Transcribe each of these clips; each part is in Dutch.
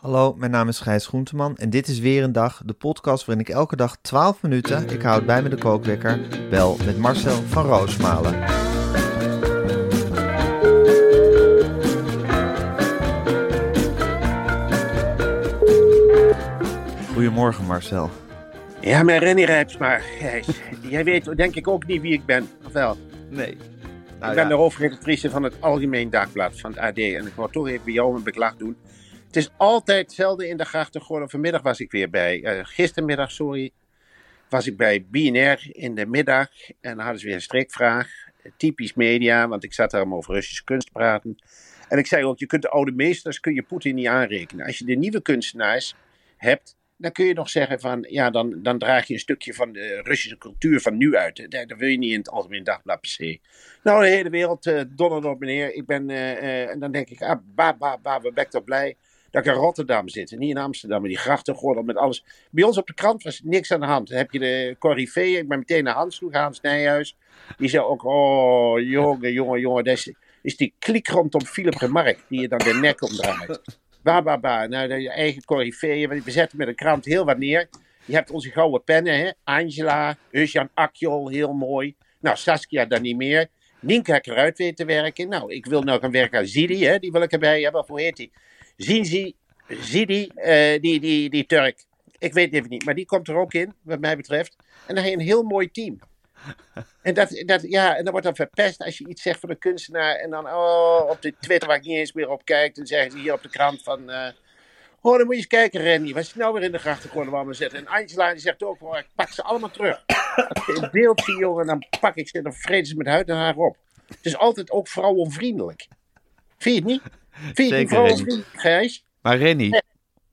Hallo, mijn naam is Gijs Groenteman en dit is weer een dag, de podcast waarin ik elke dag 12 minuten, ik houd bij me de kookwekker, bel met Marcel van Roosmalen. Goedemorgen Marcel. Ja, maar Rennie Rijpsma, Gijs, jij weet denk ik ook niet wie ik ben, of wel? Nee. ik ben de hoofdredactrice van het Algemeen Dagblad van het AD en ik wou toch even bij jou een beklag doen. Het is altijd hetzelfde in de grachten geworden. Vanmiddag was ik weer bij, uh, gistermiddag, sorry, was ik bij BNR in de middag. En dan hadden ze weer een streekvraag. Typisch media, want ik zat daar over Russische kunst te praten. En ik zei ook, je kunt de oude meesters, kun je Poetin niet aanrekenen. Als je de nieuwe kunstenaars hebt, dan kun je nog zeggen van, ja, dan, dan draag je een stukje van de Russische cultuur van nu uit. Dat, wil je niet in het Algemeen Dagblad per se. Nou, de hele wereld uh, dondert op meneer. Ik ben, uh, en dan denk ik, ah, ba, ba, ba, we toch blij dat ik in Rotterdam zit. En niet in Amsterdam, maar die grachtengordel met alles. Bij ons op de krant was niks aan de hand. Dan heb je de corifee. Ik ben meteen naar Hans toe Hans Nijhuis. Die zei ook, oh, jongen, jongen, jongen. Dat is, is die klik rondom Philip Remark, die je dan de nek omdraait. Ba, ba, ba. Nou, je eigen corifeeën. We zetten met een krant heel wat neer. Je hebt onze gouden pennen, hè. Angela, Eusjan Akjol, heel mooi. Nou, Saskia dan niet meer. Nienke heb eruit weten te werken. Nou, ik wil nou gaan werken aan Zidi, hè. Die wil ik erbij hebben. Hoe heet die? Zinzi, Zidi, uh, die, die, die Turk. Ik weet het even niet, maar die komt er ook in, wat mij betreft. En dan heb je een heel mooi team. En, dat, dat, ja, en dan wordt dan verpest als je iets zegt van een kunstenaar. En dan oh, op de Twitter waar ik niet eens meer op kijk. Dan zeggen ze hier op de krant van... Uh, oh, dan moet je eens kijken, Randy. Wat is nou weer in de grachtengordel waar we zitten? En Angela die zegt ook, oh, ik pak ze allemaal terug. Als ik een beeld zie, jongen, dan pak ik ze. Dan vreten ze met huid en haar op. Het is altijd ook vrouwenvriendelijk. Vind je het niet? Zeker, Gijs? Maar Renny,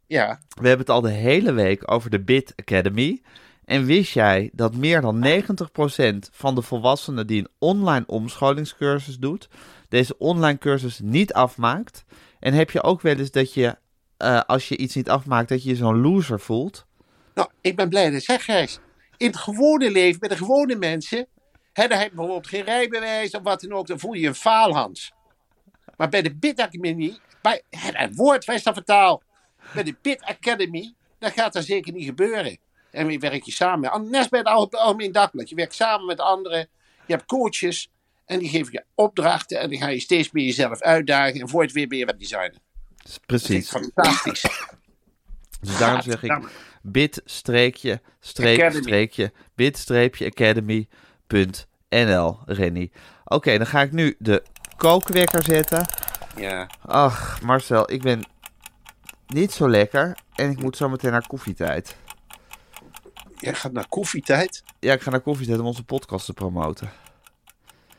Ja. we hebben het al de hele week over de Bit Academy. En wist jij dat meer dan 90% van de volwassenen die een online omscholingscursus doet, deze online cursus niet afmaakt? En heb je ook wel eens dat je, eh, als je iets niet afmaakt, dat je je zo'n loser voelt? Nou, ik ben blij dat je zegt, Gijs. In het gewone leven, bij de gewone mensen, hè, dan heb je bijvoorbeeld geen rijbewijs of wat dan ook, dan voel je je een faalhans. Maar bij de Bit Academy, bij het woord, wij staan vertaal. Bij de Bit Academy, dat gaat dat zeker niet gebeuren. En je werk je samen. Net bij het Algemeen Dagblad. Je werkt samen met anderen. Je hebt coaches. En die geven je opdrachten. En dan ga je steeds meer jezelf uitdagen. En voor het weer ben je webdesigner. Precies. Dat is fantastisch. Dus daarom zeg ik bit streekje Academy. streekje bit streepje academy.nl Renny. Oké, dan ga ik nu de kookwekker zetten. Ja. Ach, Marcel, ik ben niet zo lekker en ik moet zo meteen naar koffietijd. Jij gaat naar koffietijd. Ja, ik ga naar koffietijd om onze podcast te promoten.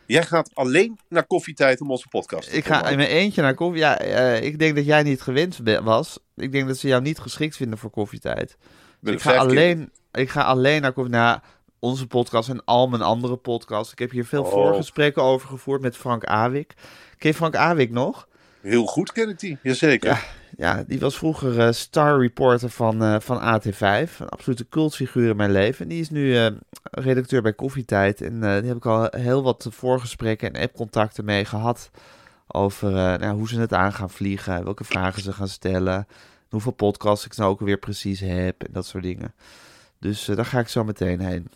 Jij gaat alleen naar koffietijd om onze podcast te Ik ga in mijn eentje naar koffie. Ja, eh, ik denk dat jij niet gewend was. Ik denk dat ze jou niet geschikt vinden voor koffietijd. Dus ik ga, alleen, ik ga alleen naar koffie. naar onze podcast en al mijn andere podcasts. Ik heb hier veel Oh. voorgesprekken over gevoerd met Frank Awik. Ken je Frank Awik nog? Heel goed ken ik die, jazeker. Ja, ja die was vroeger eh, star reporter van, eh, van AT5. Een absolute cultfiguur in mijn leven. En die is nu eh, redacteur bij Koffietijd. En die heb ik al heel wat voorgesprekken en appcontacten mee gehad. Over nou, hoe ze het aan gaan vliegen. Welke vragen ze gaan stellen. Hoeveel podcasts ik nou ook weer precies heb. En dat soort dingen. Dus daar ga ik zo meteen heen.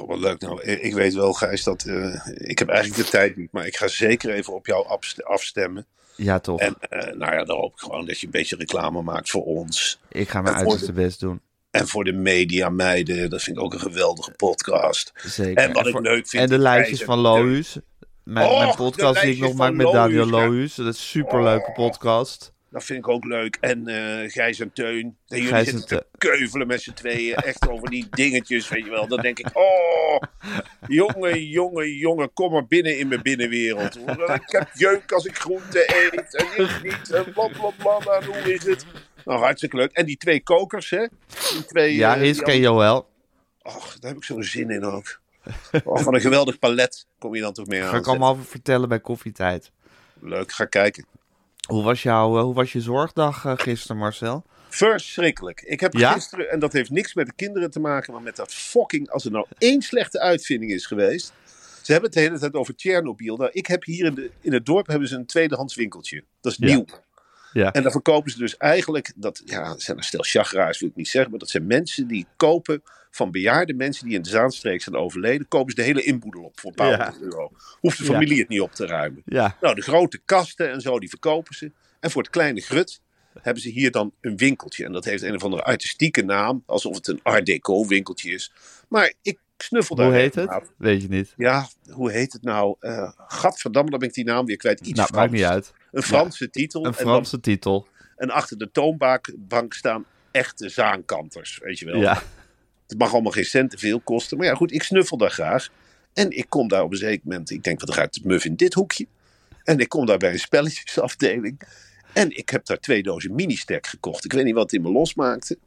Oh, wat leuk. Nou, ik weet wel, Gijs, dat eh, ik heb eigenlijk de tijd niet. Maar ik ga zeker even op jou afst- afstemmen. Ja, toch. En eh, nou ja, dan hoop ik gewoon dat je een beetje reclame maakt voor ons. ik ga mijn en uiterste best doen. En voor de media meiden. Dat vind ik ook een geweldige podcast. Zeker. En wat ik voor- leuk vind. En de lijstjes van en Lohuus. Mijn, podcast die ik nog maak met Daniel. Lohuus. Dat is een superleuke Oh. podcast. Dat vind ik ook leuk. En eh Gijs en Teun. En jullie zitten te keuvelen met z'n tweeën. Echt over die dingetjes, weet je wel. Dan denk ik, oh, jongen, jongen, jongen, kom maar binnen in mijn binnenwereld. Ik heb jeuk als ik groente eet. En ik niet. En bla, bla. En hoe is het? Nou, hartstikke leuk. En die twee kokers, hè. Die twee, Ja, Hiske en Joël. Och, daar heb ik zo'n zin in ook. Oh, van een geweldig palet kom je dan toch mee Ga aan. ik allemaal vertellen bij koffietijd. Leuk, ga kijken. Hoe was, jouw, eh, hoe was je zorgdag eh, gisteren, Marcel? Verschrikkelijk. Ik heb Ja? gisteren, en dat heeft niks met de kinderen te maken, maar met dat fucking, als er nou één slechte uitvinding is geweest. Ze hebben het de hele tijd over Tsjernobyl. Nou, ik heb hier in, de, in het dorp hebben ze een tweedehands winkeltje. Dat is nieuw. Ja. En dan verkopen ze dus eigenlijk, dat ja, zijn een stel chagra's, wil ik niet zeggen, maar dat zijn mensen die kopen van bejaarde mensen die in de Zaanstreek zijn overleden, kopen ze de hele inboedel op voor een paar Ja. honderd euro. Hoeft de Ja. familie het niet op te ruimen. Ja, Nou, de grote kasten en zo, die verkopen ze. En voor het kleine grut hebben ze hier dan een winkeltje. En dat heeft een of andere artistieke naam, alsof het een Art Deco winkeltje is. Maar ik snuffel daar hoe heet het? Weet je niet. Ja, hoe heet het nou? Eh Gadverdamme, dan ben ik die naam weer kwijt. Iets Nou, Frans. maakt niet uit. Een Franse titel. Een En, dan, Franse titel. en achter de toonbank bank staan echte zaankanters, weet je wel. Ja. Het mag allemaal geen cent te veel kosten. Maar ja, goed, ik snuffel daar graag. En ik kom daar op een zeker moment. Ik denk, wat ruikt het muf in dit hoekje? En ik kom daar bij een spelletjesafdeling. En ik heb daar twee dozen mini-stack gekocht. Ik weet niet wat het in me losmaakte.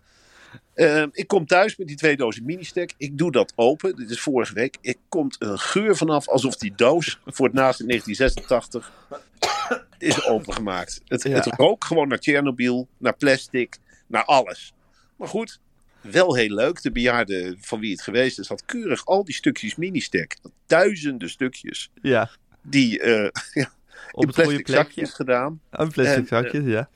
Ehm, ik kom thuis met die twee dozen mini-stack. Ik doe dat open. Dit is vorige week. Er komt een geur vanaf alsof die doos voor het naast in 1986 is opengemaakt. Het, Ja. het rook gewoon naar Tsjernobyl, naar plastic, naar alles. Maar goed, wel heel leuk. De bejaarde van wie het geweest is, had keurig al die stukjes mini-stack. Duizenden stukjes. Ja. Die eh, Op in plastic zakjes gedaan. Een plastic En, zakje, ja.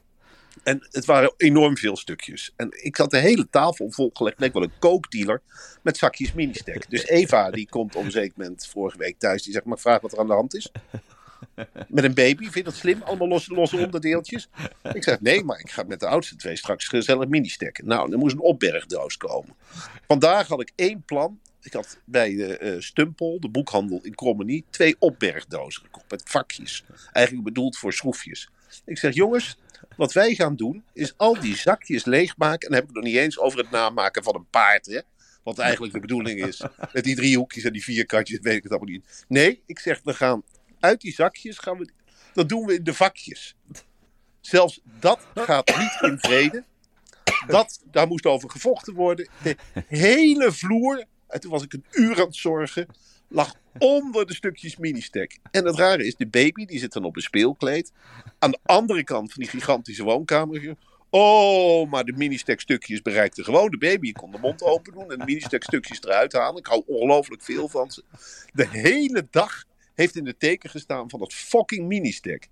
En het waren enorm veel stukjes. En ik had de hele tafel volgelegd. Leek wel een kookdealer. Met zakjes mini-stack. Dus Eva, die komt op een zeker moment vorige week thuis. Die zegt, maar vraag wat er aan de hand is. Met een baby, vind je dat slim? Allemaal losse, losse onderdeeltjes? Ik zeg, nee, maar ik ga met de oudste twee straks gezellig mini-stacken. Nou, er moest een opbergdoos komen. Vandaag had ik één plan. Ik had bij de eh, Stumpel, de boekhandel in Krommenie, twee opbergdozen gekocht. Met vakjes. Eigenlijk bedoeld voor schroefjes. Ik zeg, jongens, wat wij gaan doen, is al die zakjes leegmaken. En dan heb ik het nog niet eens over het namaken van een paard, hè. Wat eigenlijk de bedoeling is. Met die driehoekjes en die vierkantjes, weet ik het allemaal niet. Nee, ik zeg, we gaan uit die zakjes, gaan we, dat doen we in de vakjes. Zelfs dat gaat niet in vrede. Dat, daar moest over gevochten worden. De hele vloer, en toen was ik een uur aan het zorgen, lag onder de stukjes mini-stack. En het rare is, de baby die zit dan op een speelkleed. Aan de andere kant van die gigantische woonkamer. Oh, maar de mini-stack stukjes bereikten gewoon de baby. Je kon de mond open doen en de mini-stack stukjes eruit halen. Ik hou ongelooflijk veel van ze. De hele dag heeft in de teken gestaan van dat fucking mini-stack.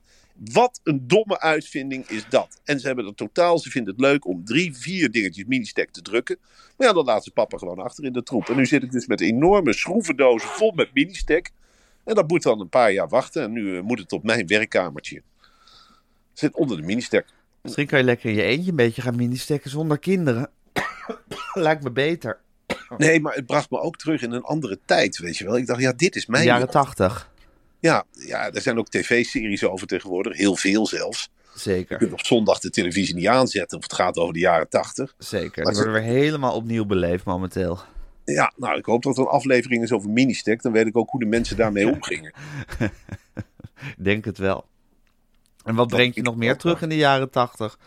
Wat een domme uitvinding is dat. En ze hebben er totaal, ze vinden het leuk om drie, vier dingetjes mini-stack te drukken. Maar ja, dan laat ze papa gewoon achter in de troep. En nu zit ik dus met enorme schroevendozen vol met mini-stack. En dat moet dan een paar jaar wachten. En nu eh, moet het op mijn werkkamertje. Zit onder de mini-stack. Misschien kan je lekker in je eentje een beetje gaan mini-stacken zonder kinderen. Lijkt me beter. Nee, maar het bracht me ook terug in een andere tijd, weet je wel. Ik dacht, ja, dit is De mijn... jaren tachtig. Ja, ja, er zijn ook tv-series over tegenwoordig. Heel veel zelfs. Je Zeker. kunt op zondag de televisie niet aanzetten. Of het gaat over de jaren tachtig. Zeker. Die worden weer helemaal opnieuw beleefd momenteel. Ja, nou, ik hoop dat er een aflevering is over mini-stack. Dan weet ik ook hoe de mensen daarmee omgingen. Denk het wel. En wat brengt je nog meer terug in de jaren tachtig?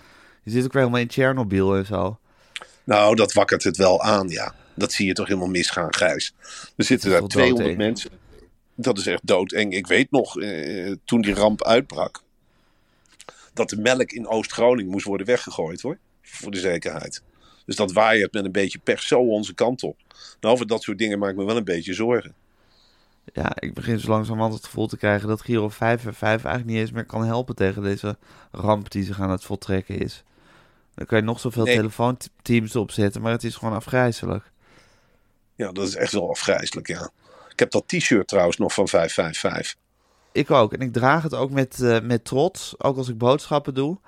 Je zit ook weer helemaal in Tsjernobyl en zo. Nou, dat wakkert het wel aan, ja. Dat zie je toch helemaal misgaan, Gijs. Er zitten daar wel 200 doodeng. mensen. Dat is echt doodeng. Ik weet nog, eh, toen die ramp uitbrak... dat de melk in Oost-Groningen moest worden weggegooid, hoor. Voor de zekerheid. Dus dat waaiert met een beetje pers zo onze kant op. Nou, over dat soort dingen maak ik me wel een beetje zorgen. Ja, ik begin zo langzamerhand het gevoel te krijgen dat Giro 5 en 5 eigenlijk niet eens meer kan helpen tegen deze ramp die zich aan het voltrekken is. Dan kan je nog zoveel Nee. telefoonteams opzetten, maar het is gewoon afgrijzelijk. Ja, dat is echt wel afgrijzelijk, ja. Ik heb dat t-shirt trouwens nog van 555. ik ook. En ik draag het ook met, eh, met trots, ook als ik boodschappen doe.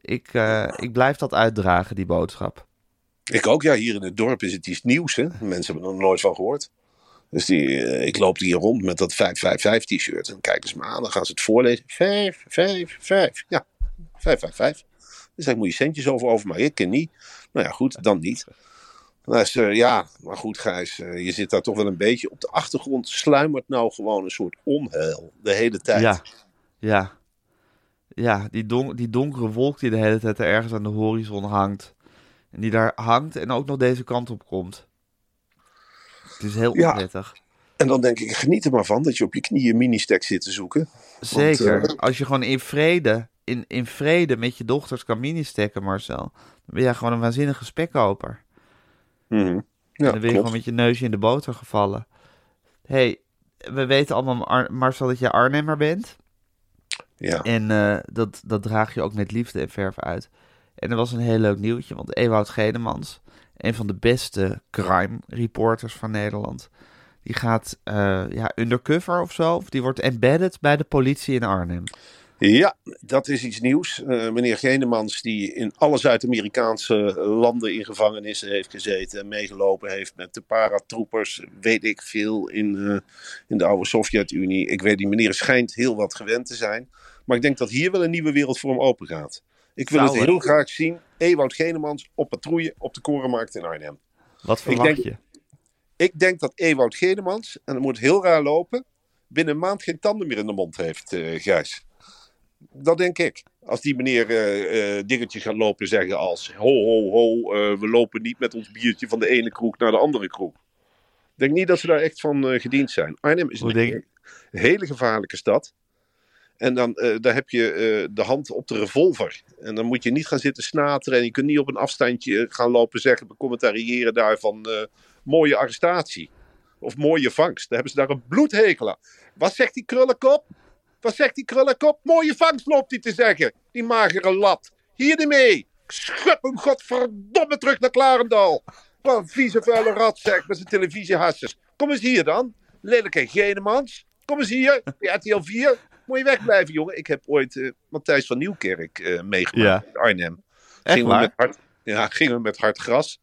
Ik, eh, ik blijf dat uitdragen, die boodschap. Ik ook, ja. Hier in het dorp is het iets nieuws, hè. Mensen hebben er nog nooit van gehoord. Dus die, eh, ik loop hier rond met dat 555 t-shirt. En kijken ze me aan, dan gaan ze het voorlezen. 5, 5, 5. Ja, 555. Dus daar moet je centjes over over, maar ik ken niet. Nou ja, goed, dan niet. Uh, ja, maar goed Gijs, uh, je zit daar toch wel een beetje. Op de achtergrond sluimert nou gewoon een soort onheil de hele tijd. Ja, ja. Ja, die, don die donkere wolk die de hele tijd er ergens aan de horizon hangt. En die daar hangt en ook nog deze kant op komt. Het is heel onprettig. Ja. En dan denk ik, geniet er maar van dat je op je knieën mini-stack zit te zoeken. Zeker. Want, uh, Als je gewoon in vrede, in, in vrede met je dochters kan mini-stacken, Marcel. Dan ben jij gewoon een waanzinnige spekkoper. Mm -hmm. Ja, en dan ben je gewoon met je neusje in de boter gevallen. hey, we weten allemaal, Marcel, dat je Arnhemmer bent. Ja. En uh, dat, dat draag je ook met liefde en verf uit. En er was een heel leuk nieuwtje, want Ewout Gedemans, een van de beste crime reporters van Nederland, die gaat uh, ja, undercover of zo, of die wordt embedded bij de politie in Arnhem. Ja, dat is iets nieuws. Uh, meneer Genemans, die in alle Zuid-Amerikaanse landen in gevangenissen heeft gezeten en meegelopen heeft met de paratroepers, weet ik veel, in, uh, in de oude Sovjet-Unie. Ik weet, die meneer schijnt heel wat gewend te zijn. Maar ik denk dat hier wel een nieuwe wereld voor hem open gaat. Ik wil Zou het heel graag zien. Ewout Genemans op patrouille op de Korenmarkt in Arnhem. Wat verwacht ik denk, je? Ik denk dat Ewout Genemans, en dat moet heel raar lopen, binnen een maand geen tanden meer in de mond heeft, uh, Gijs. Dat denk ik. Als die meneer uh, uh, dingetjes gaat lopen zeggen als... Ho, ho, ho, uh, we lopen niet met ons biertje van de ene kroeg naar de andere kroeg. Ik denk niet dat ze daar echt van gediend zijn. Arnhem is een denk... hele gevaarlijke stad. En dan daar heb je de hand op de revolver. En dan moet je niet gaan zitten snateren. En je kunt niet op een afstandje gaan lopen zeggen... becommentariëren daar van mooie arrestatie. Of mooie vangst. Dan hebben ze daar een bloedhekel aan. Wat zegt die krullenkop? Wat zegt die krullenkop? Mooie vangst loopt hij te zeggen. Die magere lat. Hier ermee. Schub hem godverdomme terug naar Klarendal. Wat een vieze vuile rat zeg met zijn televisiehassers. Kom eens hier dan. Lelijke Genemans. Kom eens hier. RTL 4. Moet je wegblijven jongen. Ik heb ooit uh, Matthijs van Nieuwkerk uh, meegemaakt Ja. in Arnhem. Gingen we, met hard, ja, gingen we met hard gras.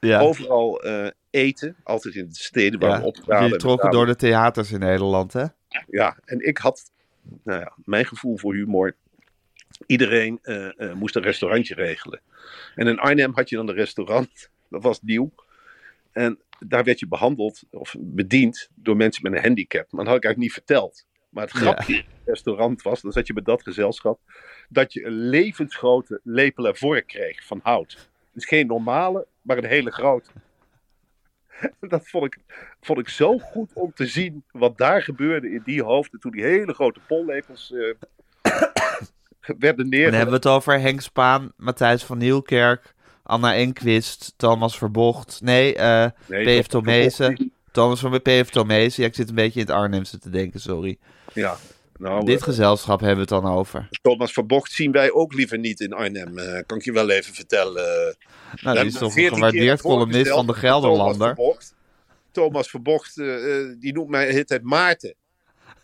Ja, Overal eh, eten. Altijd in de steden waar ja. we optraden. je trokken door de theaters in Nederland, hè? Ja, en ik had, nou ja, mijn gevoel voor humor. Iedereen eh, eh, moest een restaurantje regelen. En in Arnhem had je dan een restaurant, dat was nieuw. En daar werd je behandeld of bediend door mensen met een handicap. Maar dat had ik eigenlijk niet verteld. Maar het grapje in het restaurant was, dan zat je met dat gezelschap, dat je een levensgrote lepel en vork kreeg van hout. Dus geen normale, maar een hele grote. Dat vond ik, vond ik zo goed om te zien wat daar gebeurde in die hoofden toen die hele grote pollepels eh, werden Dan neergelegd. hebben we het over Henk Spaan, Matthijs van Nieuwkerk, Anna Enquist, Thomas Verbocht. Nee, eh Nee, P.F. Tomezen. Thomas van P.F. Tomezen. Ja, ik zit een beetje in het Arnhemse te denken, sorry. Ja, nou, Dit eh, gezelschap hebben we het dan over. Thomas Verbocht zien wij ook liever niet in Arnhem. eh, kan ik je wel even vertellen. Nou, die is toch een 14 keer gewaardeerd columnist van de Gelderlander. Thomas Verbocht, Thomas Verbocht eh, eh, die noemt mij de hele tijd Maarten.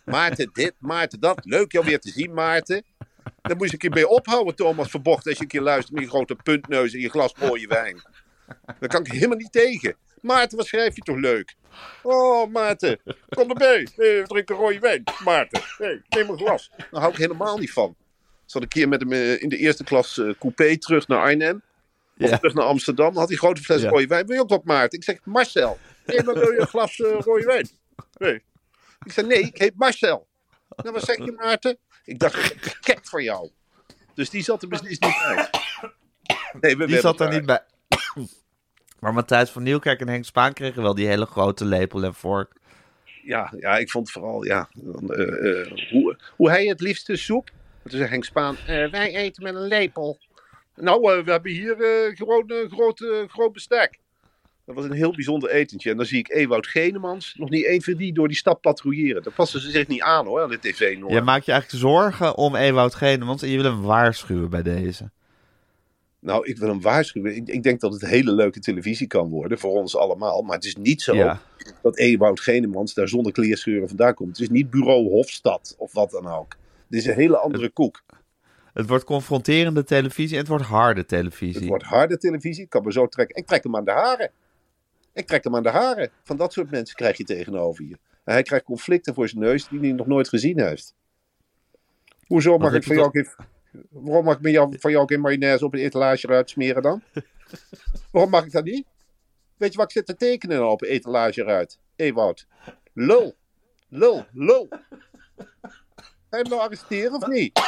Maarten dit, Maarten dat. Leuk jou weer te zien, Maarten. Daar moet je een keer mee ophouden, Thomas Verbocht. Als je een keer luistert met je grote puntneus en je glas mooie wijn. Daar kan ik helemaal niet tegen. Maarten, wat schrijf je toch leuk? Oh, Maarten, kom erbij. Hey, drink een rode wijn. Maarten, hey, neem een glas. Daar hou ik helemaal niet van. Ik zat een keer met hem eh, in de eerste klas eh, coupé terug naar Arnhem. Of Ja. terug naar Amsterdam. Dan had hij grote fles Ja. rode wijn. Wil je ook wat, Maarten? Ik zeg, Marcel. Neem maar wil je een glas eh, rode wijn. Nee. Ik zei, nee, ik heet Marcel. Nou, wat zeg je, Maarten? Ik dacht, gek voor jou. Dus die zat er beslist niet bij. Nee, we Die zat er niet bij. Maar Matthijs van Nieuwkerk en Henk Spaan kregen wel die hele grote lepel en vork. Ja, ja, ik vond vooral, ja, eh, eh, hoe, hoe hij het liefste soep. Toen zei Henk Spaan, eh, wij eten met een lepel. Nou, we hebben hier gewoon een groot, groot bestek. Dat was een heel bijzonder etentje. En dan zie ik Ewout Genemans, nog niet één van die door die stad patrouilleren. Dat passen ze zich niet aan hoor, aan de tv. Jij maakt je eigenlijk zorgen om Ewout Genemans en je wil hem waarschuwen bij deze. Nou, ik wil hem waarschuwen. Ik, ik denk dat het hele leuke televisie kan worden voor ons allemaal. Maar het is niet zo Ja. dat Ewout Genemans daar zonder kleerscheuren vandaan komt. Het is niet bureau Hofstad of wat dan ook. Dit is een hele andere koek. Het wordt confronterende televisie en het wordt harde televisie. Het wordt harde televisie. Ik kan me zo trekken. Ik trek hem aan de haren. Ik trek hem aan de haren. Van dat soort mensen krijg je tegenover je. En hij krijgt conflicten voor zijn neus die hij nog nooit gezien heeft. Hoezo mag ik van je jou geen... Waarom mag ik van jou geen mayonaise op een etalage eruit smeren dan? Waarom mag ik dat niet? Weet je wat ik zit te tekenen op een etalage eruit? Ewout. Lul. Lul. Lul. Ga je hem nou arresteren of niet?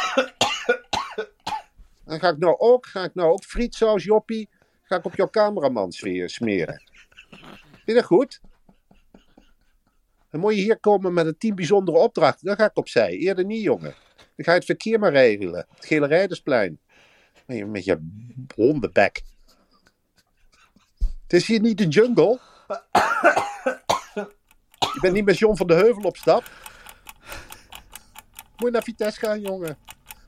Dan ga ik nou ook, ga ik nou ook frietsaus, joppie, ga ik op jouw cameraman smeren. Vind je dat goed? Dan moet je hier komen met een tien bijzondere opdrachten. Dan ga ik opzij. Eerder niet, jongen. Dan ga je het verkeer maar regelen. Het Gele Rijdersplein. Met je, hondenbek. Het is hier niet de jungle. Je bent niet met John van de Heuvel op stap. Moet je naar Vitesse gaan, jongen.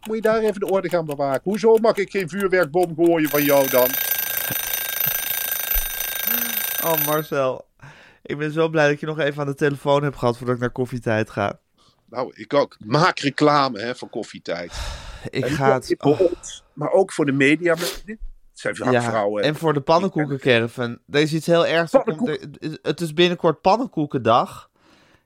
Moet je daar even de orde gaan bewaken. Hoezo mag ik geen vuurwerkbom gooien van jou dan? Oh Marcel, ik ben zo blij dat je nog even aan de telefoon hebt gehad voordat ik naar koffietijd ga. Nou, ik ook. Maak reclame hè, voor koffietijd. Ik En ga het... alleen voor oh, ons, maar ook voor de media. Het zijn ja, vrouwen. en voor de pannenkoekencaravan. Er is iets heel ergs. Er- Het is binnenkort pannenkoekendag.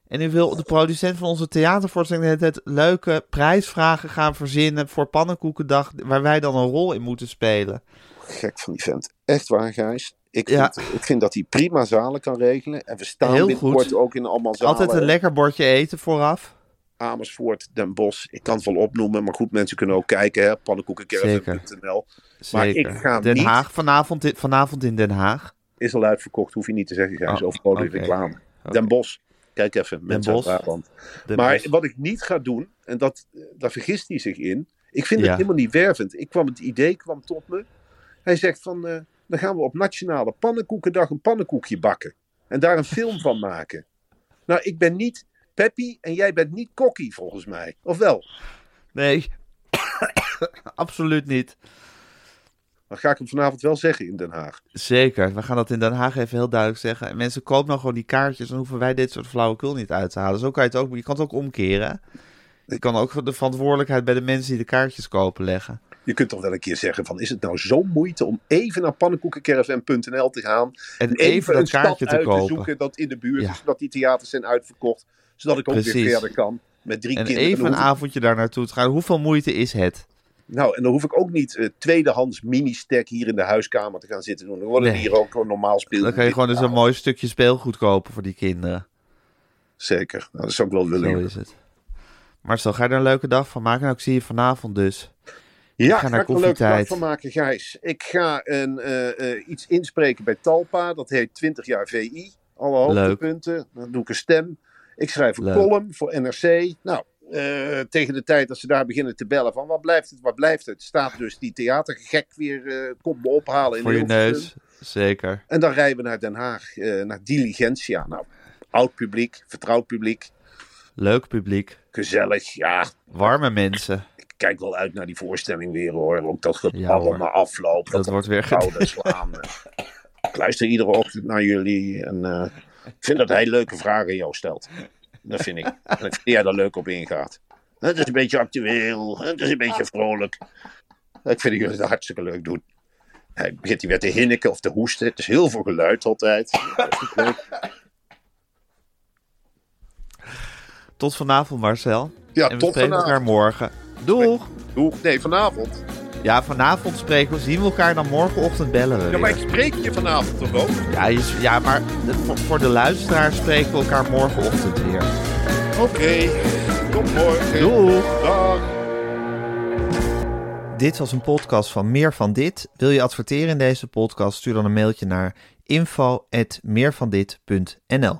En nu wil de producent van onze theatervoorstelling tijd leuke prijsvragen gaan verzinnen voor pannenkoekendag, waar wij dan een rol in moeten spelen. Gek van die vent. Echt waar, Gijs. Ik Ja. vind, ik vind dat hij prima zalen kan regelen. En we staan Heel binnenkort goed. ook in allemaal zalen. Altijd een lekker bordje eten vooraf. Amersfoort, Den Bosch. Ik kan het wel opnoemen, maar goed, mensen kunnen ook kijken. hè, Pannenkoekencaravan.nl Maar ik ga Den niet- Haag, vanavond, in- vanavond in Den Haag. Is al uitverkocht, hoef je niet te zeggen, Gijs. Oh, Over grote oké. reclame. Den Bosch. Kijk even, mensen uit. Brabant. Maar Bosch. wat ik niet ga doen, en dat, daar vergist hij zich in. Ik vind Ja. het helemaal niet wervend. Ik kwam, het idee kwam tot me. Hij zegt van, eh, dan gaan we op Nationale Pannenkoekendag een pannenkoekje bakken. En daar een film van maken. Nou, ik ben niet Peppy en jij bent niet Kokkie volgens mij. Of wel? Nee, absoluut niet. Dan ga ik hem vanavond wel zeggen in Den Haag. Zeker, we gaan dat in Den Haag even heel duidelijk zeggen. En mensen, koop nou gewoon die kaartjes, dan hoeven wij dit soort flauwekul niet uit te halen. Zo kan je het ook, je kan het ook omkeren. Je kan ook de verantwoordelijkheid bij de mensen die de kaartjes kopen leggen. Je kunt toch wel een keer zeggen van, is het nou zo'n moeite om even naar pannenkoekencaravan.nl te gaan. En En even een kaartje te uit te kopen. zoeken dat in de buurt Ja. is, zodat die theaters zijn uitverkocht. Zodat ik ook weer verder kan met drie En kinderen. even een ik- avondje daar naartoe te gaan. Hoeveel moeite is het? Nou, en dan hoef ik ook niet eh, tweedehands mini-stack hier in de huiskamer te gaan zitten doen. Dan worden Nee. hier ook gewoon normaal spelen. Dan kan je gewoon eens een mooi stukje speelgoed kopen voor die kinderen. Zeker, nou, dat zou ik wel willen. Zo is het. Marcel, ga je er een leuke dag van maken? Nou, ik zie je vanavond dus. Ja, ga ga naar ik er een leuke dag van maken, Gijs. Ik ga een, eh, eh, iets inspreken bij Talpa. Dat heet 20 jaar VI. Alle hoogtepunten. Dan doe ik een stem. Ik schrijf een Leuk. column voor NRC. Nou, eh, tegen de tijd dat ze daar beginnen te bellen van wat blijft het, wat blijft het, staat dus die theatergek weer, eh komt me ophalen in Voor je neus. Zeker. En dan rijden we naar Den Haag, eh, naar Diligentia. Nou, oud publiek, vertrouwd publiek, Leuk publiek. gezellig. Ja, Warme mensen. ik kijk wel uit naar die voorstelling weer hoor. Ook dat gebabbel na afloop. Dat wordt weer gouden slaan. ik luister iedere ochtend naar jullie. En ik vind dat hij leuke vragen jou stelt. Dat vind ik. En ik vind dat jij daar leuk op ingaat. Het is een beetje actueel. Het is een beetje vrolijk. Ik vind dat jullie dat hartstikke leuk doen. Hij begint hij weer te hinniken of te hoesten. Het is heel veel geluid altijd. Tot vanavond, Marcel. Ja, en we tot spreken elkaar vanavond. morgen. Doeg! Doe, nee, vanavond. Ja, vanavond spreken we, zien we elkaar dan morgenochtend bellen we Ja, weer. maar ik spreek je vanavond toch ook? Ja, je- ja, maar de- voor, voor de luisteraar spreken we elkaar morgenochtend weer. Oké, tot morgen. Doeg! Dag. Dit was een podcast van Meer van Dit. Wil je adverteren in deze podcast? Stuur dan een mailtje naar info.meervandit.nl